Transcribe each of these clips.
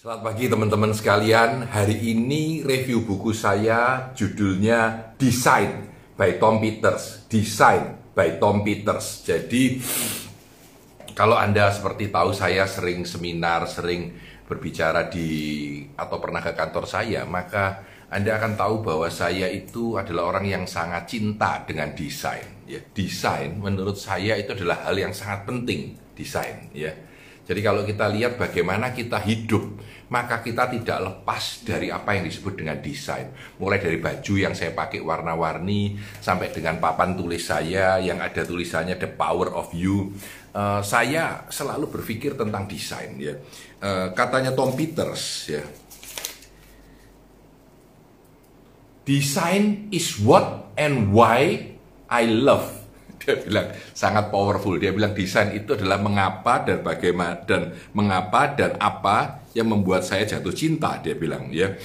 Selamat pagi teman-teman sekalian. Hari ini review buku saya judulnya Design by Tom Peters. Design by Tom Peters. Jadi kalau Anda seperti tahu saya sering seminar, sering berbicara di atau pernah ke kantor saya, maka Anda akan tahu bahwa saya itu adalah orang yang sangat cinta dengan desain. Ya, desain menurut saya itu adalah hal yang sangat penting, desain. Ya, jadi kalau kita lihat bagaimana kita hidup, maka kita tidak lepas dari apa yang disebut dengan desain. Mulai dari baju yang saya pakai warna-warni, sampai dengan papan tulis saya yang ada tulisannya The Power of You. Uh, saya selalu berpikir tentang desain. Ya. Uh, katanya Tom Peters, ya. Design is what and why I love dia bilang sangat powerful. Dia bilang desain itu adalah mengapa dan bagaimana dan mengapa dan apa yang membuat saya jatuh cinta. Dia bilang ya.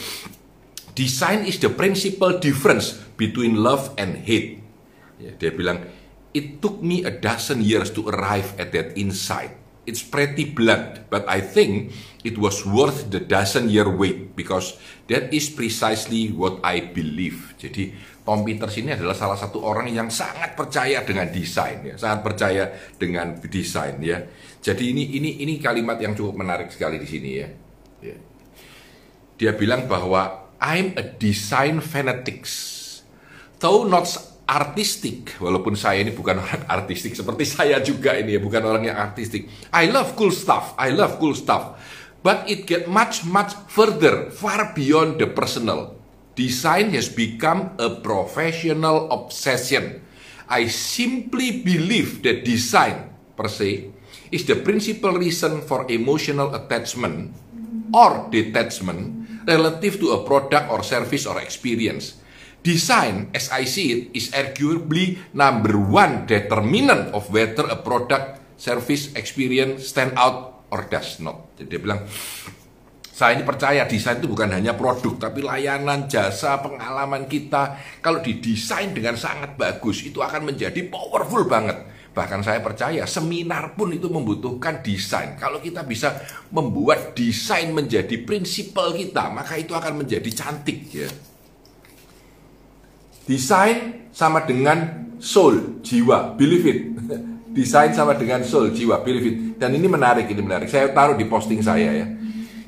Design is the principal difference between love and hate. Ya, dia bilang it took me a dozen years to arrive at that insight. It's pretty blunt, but I think it was worth the dozen year wait because that is precisely what I believe. Jadi Tom Peters ini adalah salah satu orang yang sangat percaya dengan desain, ya, sangat percaya dengan desain ya. Jadi ini ini ini kalimat yang cukup menarik sekali di sini ya. ya. Dia bilang bahwa I'm a design fanatics, though not artistik, walaupun saya ini bukan orang artistik seperti saya juga ini ya, bukan orang yang artistik. I love cool stuff, I love cool stuff. But it get much much further, far beyond the personal. Design has become a professional obsession. I simply believe that design per se is the principal reason for emotional attachment or detachment relative to a product or service or experience Design, it, is arguably number one determinant of whether a product, service, experience stand out or does not. Jadi dia bilang, saya ini percaya desain itu bukan hanya produk, tapi layanan, jasa, pengalaman kita. Kalau didesain dengan sangat bagus, itu akan menjadi powerful banget. Bahkan saya percaya seminar pun itu membutuhkan desain. Kalau kita bisa membuat desain menjadi prinsipal kita, maka itu akan menjadi cantik ya. Desain sama dengan soul, jiwa, believe it. Desain sama dengan soul, jiwa, believe it. Dan ini menarik, ini menarik. Saya taruh di posting saya ya.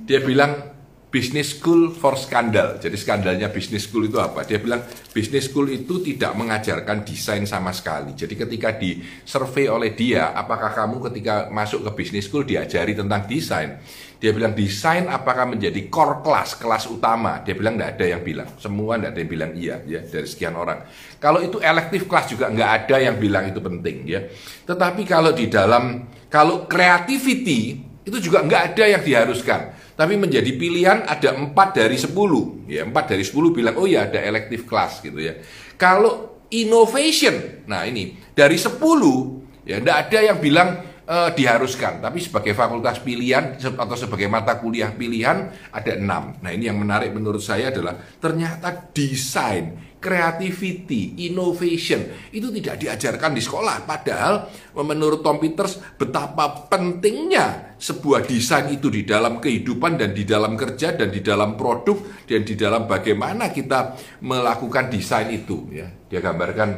Dia bilang business school for skandal. Jadi skandalnya business school itu apa? Dia bilang business school itu tidak mengajarkan desain sama sekali. Jadi ketika di survei oleh dia, apakah kamu ketika masuk ke business school diajari tentang desain? Dia bilang desain apakah menjadi core class, kelas utama? Dia bilang tidak ada yang bilang. Semua tidak ada yang bilang iya ya dari sekian orang. Kalau itu elective class juga nggak ada yang bilang itu penting ya. Tetapi kalau di dalam kalau creativity itu juga nggak ada yang diharuskan. Tapi menjadi pilihan ada empat dari sepuluh. Ya, empat dari sepuluh bilang, oh ya ada elective class gitu ya. Kalau innovation, nah ini dari sepuluh ya tidak ada yang bilang uh, diharuskan, tapi sebagai fakultas pilihan atau sebagai mata kuliah pilihan ada enam. Nah ini yang menarik menurut saya adalah ternyata desain, creativity, innovation itu tidak diajarkan di sekolah. Padahal menurut Tom Peters betapa pentingnya sebuah desain itu di dalam kehidupan dan di dalam kerja dan di dalam produk dan di dalam bagaimana kita melakukan desain itu. Ya, dia gambarkan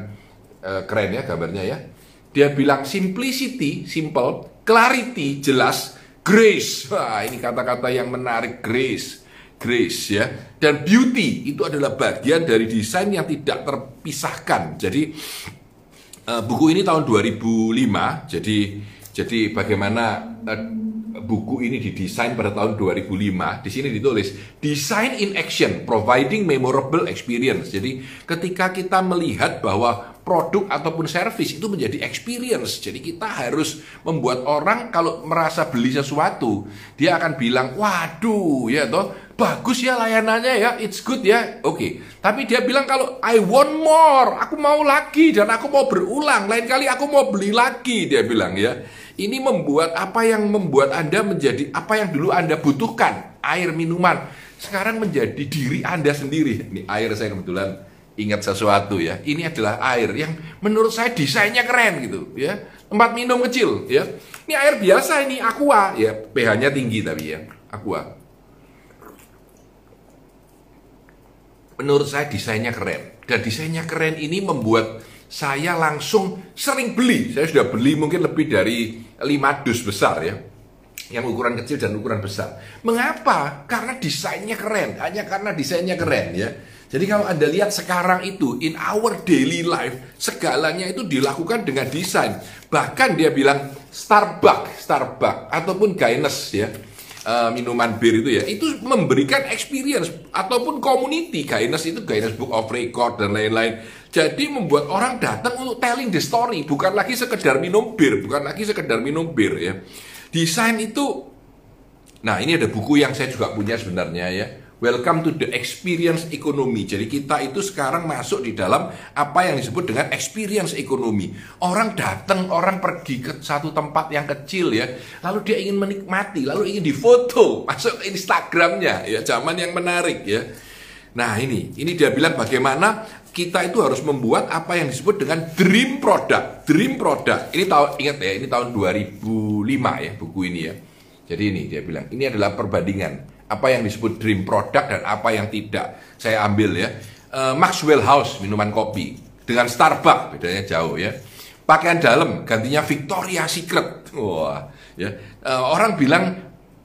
uh, keren ya gambarnya ya dia bilang simplicity, simple, clarity, jelas, grace. Wah, ini kata-kata yang menarik, grace. Grace ya. Dan beauty itu adalah bagian dari desain yang tidak terpisahkan. Jadi uh, buku ini tahun 2005. Jadi jadi bagaimana uh, buku ini didesain pada tahun 2005. Di sini ditulis design in action, providing memorable experience. Jadi ketika kita melihat bahwa produk ataupun service itu menjadi experience. Jadi kita harus membuat orang kalau merasa beli sesuatu, dia akan bilang, "Waduh, ya toh, bagus ya layanannya ya, it's good ya." Oke. Okay. Tapi dia bilang kalau I want more, aku mau lagi dan aku mau berulang. Lain kali aku mau beli lagi, dia bilang ya. Ini membuat apa yang membuat Anda menjadi apa yang dulu Anda butuhkan, air minuman, sekarang menjadi diri Anda sendiri. Ini air saya kebetulan ingat sesuatu ya. Ini adalah air yang menurut saya desainnya keren gitu ya. Tempat minum kecil ya. Ini air biasa ini aqua ya. pH-nya tinggi tapi ya, aqua. Menurut saya desainnya keren dan desainnya keren ini membuat saya langsung sering beli. Saya sudah beli mungkin lebih dari 5 dus besar ya yang ukuran kecil dan ukuran besar. Mengapa? Karena desainnya keren, hanya karena desainnya keren ya. Jadi kalau Anda lihat sekarang itu in our daily life segalanya itu dilakukan dengan desain. Bahkan dia bilang Starbucks, Starbucks ataupun Guinness ya uh, minuman bir itu ya itu memberikan experience ataupun community. Guinness itu Guinness Book of Record dan lain-lain. Jadi membuat orang datang untuk telling the story bukan lagi sekedar minum bir bukan lagi sekedar minum bir ya. Desain itu nah ini ada buku yang saya juga punya sebenarnya ya Welcome to the experience economy. Jadi kita itu sekarang masuk di dalam apa yang disebut dengan experience economy. Orang datang, orang pergi ke satu tempat yang kecil ya, lalu dia ingin menikmati, lalu ingin difoto, masuk ke Instagramnya ya, zaman yang menarik ya. Nah ini, ini dia bilang bagaimana kita itu harus membuat apa yang disebut dengan dream product, dream product. Ini tahun ingat ya, ini tahun 2005 ya buku ini ya. Jadi ini dia bilang, ini adalah perbandingan apa yang disebut dream product dan apa yang tidak. Saya ambil ya. Uh, Maxwell House minuman kopi dengan Starbucks bedanya jauh ya. Pakaian dalam gantinya Victoria Secret. Wah, ya. Uh, orang bilang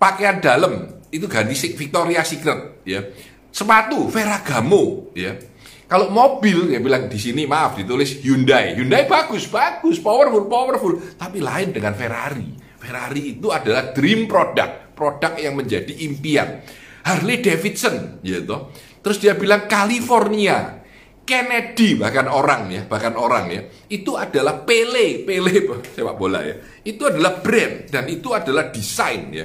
pakaian dalam itu ganti Victoria Secret ya. Sepatu Ferragamo ya. Kalau mobil ya bilang di sini maaf ditulis Hyundai. Hyundai bagus, bagus, powerful, powerful, tapi lain dengan Ferrari. Ferrari itu adalah dream product produk yang menjadi impian. Harley Davidson, gitu. Terus dia bilang California, Kennedy bahkan orang ya, bahkan orang ya, itu adalah Pele, Pele sepak bola ya. Itu adalah brand dan itu adalah desain ya.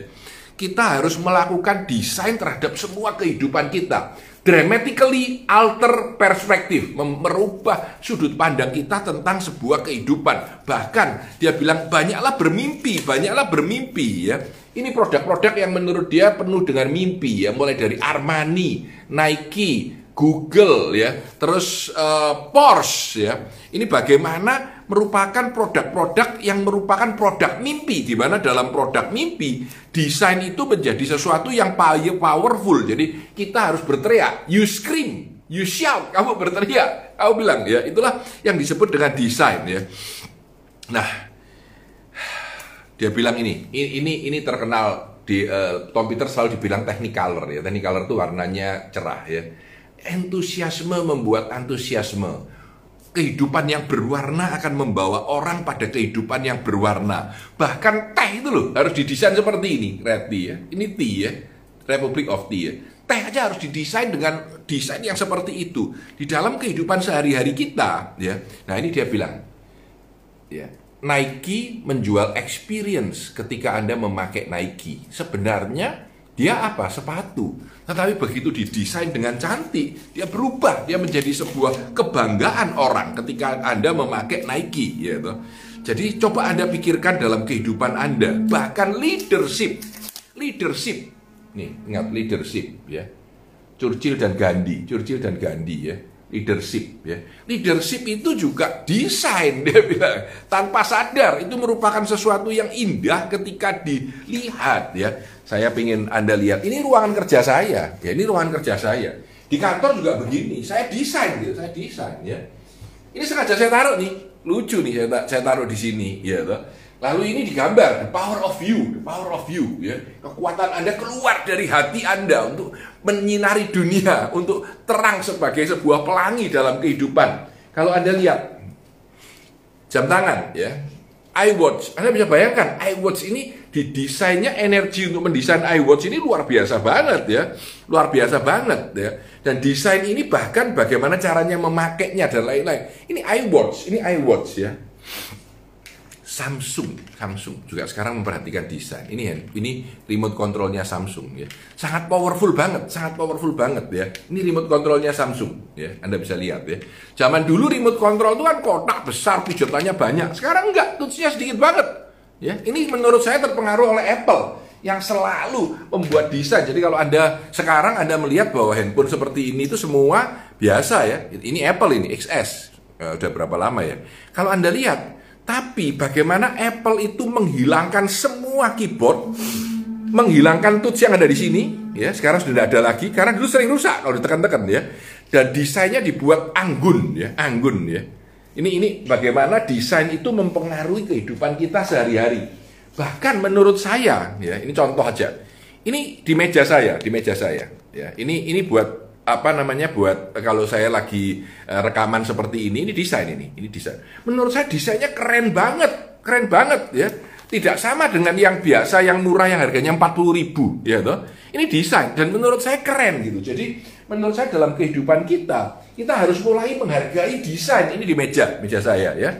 Kita harus melakukan desain terhadap semua kehidupan kita dramatically alter perspektif, merubah sudut pandang kita tentang sebuah kehidupan. Bahkan dia bilang banyaklah bermimpi, banyaklah bermimpi ya. Ini produk-produk yang menurut dia penuh dengan mimpi ya, mulai dari Armani, Nike, Google ya, terus uh, Porsche ya. Ini bagaimana merupakan produk-produk yang merupakan produk mimpi di mana dalam produk mimpi desain itu menjadi sesuatu yang powerful. Jadi kita harus berteriak, you scream, you shout, kamu berteriak, kamu bilang ya, itulah yang disebut dengan desain ya. Nah, dia bilang ini, ini ini terkenal di uh, Tom Peter selalu dibilang technicolor ya. Technicolor itu warnanya cerah ya Entusiasme membuat antusiasme. Kehidupan yang berwarna akan membawa orang pada kehidupan yang berwarna. Bahkan teh itu loh harus didesain seperti ini, red tea ya. Ini tea ya, Republic of Tea ya. Teh aja harus didesain dengan desain yang seperti itu di dalam kehidupan sehari-hari kita ya. Nah, ini dia bilang ya, Nike menjual experience ketika Anda memakai Nike. Sebenarnya dia apa? Sepatu. Tetapi begitu didesain dengan cantik, dia berubah. Dia menjadi sebuah kebanggaan orang ketika Anda memakai Nike. Gitu. Jadi coba Anda pikirkan dalam kehidupan Anda. Bahkan leadership. Leadership. Nih, ingat leadership ya. Churchill dan Gandhi. Churchill dan Gandhi ya leadership ya. Leadership itu juga desain dia bilang. Tanpa sadar itu merupakan sesuatu yang indah ketika dilihat ya. Saya ingin Anda lihat ini ruangan kerja saya. Ya ini ruangan kerja saya. Di kantor juga begini. Saya desain gitu, saya desain ya. Ini sengaja saya taruh nih. Lucu nih saya, saya taruh di sini ya toh. Lalu ini digambar, the power of you, the power of you, ya. Kekuatan Anda keluar dari hati Anda untuk menyinari dunia, untuk terang sebagai sebuah pelangi dalam kehidupan. Kalau Anda lihat jam tangan, ya, iWatch, Anda bisa bayangkan iWatch ini didesainnya energi untuk mendesain iWatch ini luar biasa banget ya, luar biasa banget ya. Dan desain ini bahkan bagaimana caranya memakainya dan lain-lain. Ini iWatch, ini iWatch ya. Samsung, Samsung juga sekarang memperhatikan desain. Ini ya, ini remote controlnya Samsung ya. Sangat powerful banget, sangat powerful banget ya. Ini remote controlnya Samsung ya. Anda bisa lihat ya. Zaman dulu remote control itu kan kotak besar, pijotannya banyak. Sekarang enggak, touchnya sedikit banget. Ya, ini menurut saya terpengaruh oleh Apple yang selalu membuat desain. Jadi kalau Anda sekarang Anda melihat bahwa handphone seperti ini itu semua biasa ya. Ini Apple ini XS. Ya, udah berapa lama ya? Kalau Anda lihat tapi bagaimana Apple itu menghilangkan semua keyboard, menghilangkan touch yang ada di sini, ya sekarang sudah tidak ada lagi karena dulu sering rusak kalau ditekan-tekan ya. dan desainnya dibuat anggun ya, anggun ya. Ini ini bagaimana desain itu mempengaruhi kehidupan kita sehari-hari. Bahkan menurut saya ya, ini contoh aja. Ini di meja saya, di meja saya ya. Ini ini buat apa namanya buat kalau saya lagi uh, rekaman seperti ini ini desain ini ini desain. Menurut saya desainnya keren banget keren banget ya. Tidak sama dengan yang biasa yang murah yang harganya 40 ribu ya toh. Ini desain dan menurut saya keren gitu. Jadi menurut saya dalam kehidupan kita kita harus mulai menghargai desain. Ini di meja meja saya ya.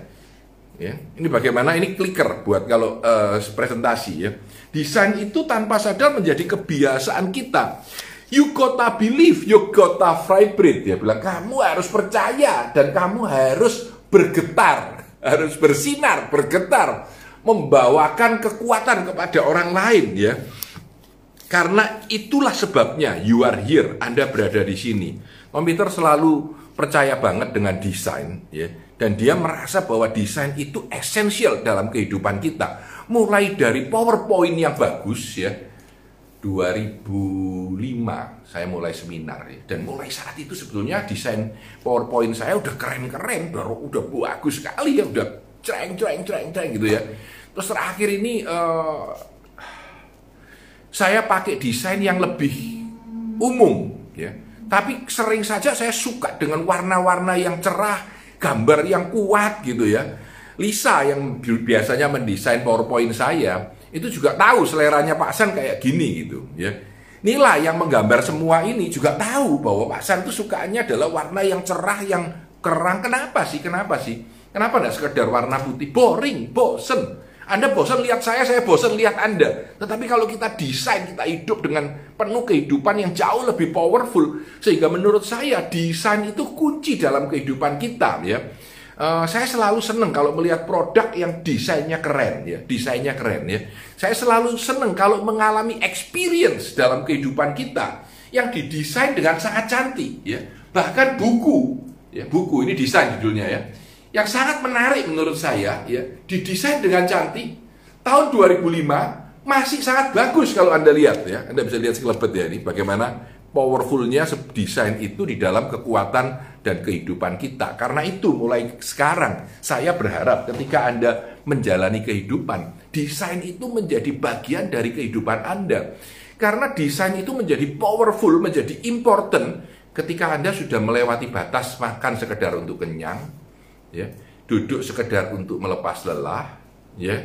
Ya ini bagaimana ini clicker buat kalau uh, presentasi ya. Desain itu tanpa sadar menjadi kebiasaan kita You gotta believe, you gotta vibrate. Dia bilang, kamu harus percaya dan kamu harus bergetar, harus bersinar, bergetar, membawakan kekuatan kepada orang lain ya. Karena itulah sebabnya you are here, Anda berada di sini. Komputer selalu percaya banget dengan desain ya dan dia merasa bahwa desain itu esensial dalam kehidupan kita. Mulai dari PowerPoint yang bagus ya, 2005 saya mulai seminar ya. dan mulai saat itu sebetulnya desain PowerPoint saya udah keren-keren, udah udah bagus sekali ya, udah cereng cereng cereng cereng gitu ya. Terus terakhir ini uh, saya pakai desain yang lebih umum ya. Tapi sering saja saya suka dengan warna-warna yang cerah, gambar yang kuat gitu ya. Lisa yang biasanya mendesain PowerPoint saya, itu juga tahu seleranya Pak San kayak gini gitu ya. Nila yang menggambar semua ini juga tahu bahwa Pak San itu sukanya adalah warna yang cerah, yang kerang. Kenapa sih? Kenapa sih? Kenapa tidak sekedar warna putih? Boring, bosen. Anda bosan lihat saya, saya bosan lihat Anda. Tetapi kalau kita desain, kita hidup dengan penuh kehidupan yang jauh lebih powerful. Sehingga menurut saya desain itu kunci dalam kehidupan kita ya. Uh, saya selalu senang kalau melihat produk yang desainnya keren ya, desainnya keren ya. Saya selalu senang kalau mengalami experience dalam kehidupan kita yang didesain dengan sangat cantik ya. Bahkan buku ya, buku ini desain judulnya ya. Yang sangat menarik menurut saya ya, didesain dengan cantik. Tahun 2005 masih sangat bagus kalau Anda lihat ya. Anda bisa lihat sekelebet ya ini bagaimana powerfulnya desain itu di dalam kekuatan dan kehidupan kita. Karena itu mulai sekarang saya berharap ketika Anda menjalani kehidupan, desain itu menjadi bagian dari kehidupan Anda. Karena desain itu menjadi powerful, menjadi important ketika Anda sudah melewati batas makan sekedar untuk kenyang, ya, duduk sekedar untuk melepas lelah, ya,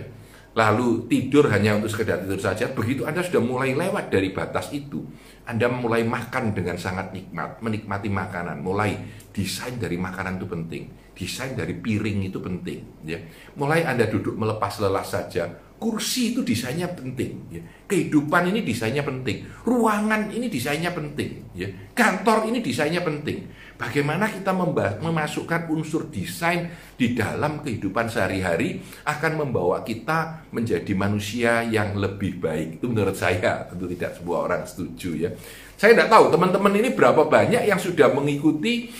lalu tidur hanya untuk sekedar tidur saja, begitu Anda sudah mulai lewat dari batas itu, Anda mulai makan dengan sangat nikmat, menikmati makanan, mulai desain dari makanan itu penting, desain dari piring itu penting, ya. Mulai Anda duduk melepas lelah saja, kursi itu desainnya penting, ya. Kehidupan ini desainnya penting, ruangan ini desainnya penting, ya. Kantor ini desainnya penting. Bagaimana kita memasukkan unsur desain di dalam kehidupan sehari-hari akan membawa kita menjadi manusia yang lebih baik. Itu menurut saya, tentu tidak sebuah orang setuju ya. Saya tidak tahu teman-teman ini berapa banyak yang sudah mengikuti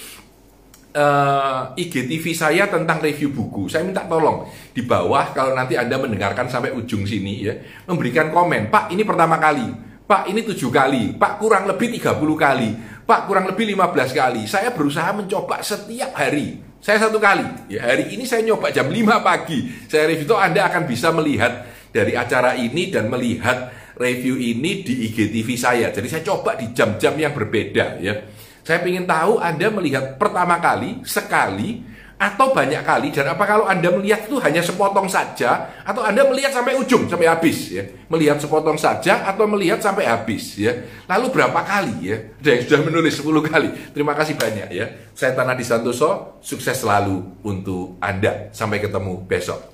uh, eh, IGTV saya tentang review buku. Saya minta tolong di bawah kalau nanti Anda mendengarkan sampai ujung sini ya, memberikan komen. Pak, ini pertama kali. Pak, ini tujuh kali. Pak, kurang lebih 30 kali Pak kurang lebih 15 kali. Saya berusaha mencoba setiap hari. Saya satu kali. Ya, hari ini saya nyoba jam 5 pagi. Saya review itu Anda akan bisa melihat dari acara ini dan melihat review ini di IGTV saya. Jadi saya coba di jam-jam yang berbeda ya. Saya ingin tahu Anda melihat pertama kali, sekali, atau banyak kali dan apa kalau Anda melihat itu hanya sepotong saja atau Anda melihat sampai ujung sampai habis ya? Melihat sepotong saja atau melihat sampai habis ya? Lalu berapa kali ya? Ada yang sudah menulis 10 kali. Terima kasih banyak ya. Saya Tanah Santoso sukses selalu untuk Anda. Sampai ketemu besok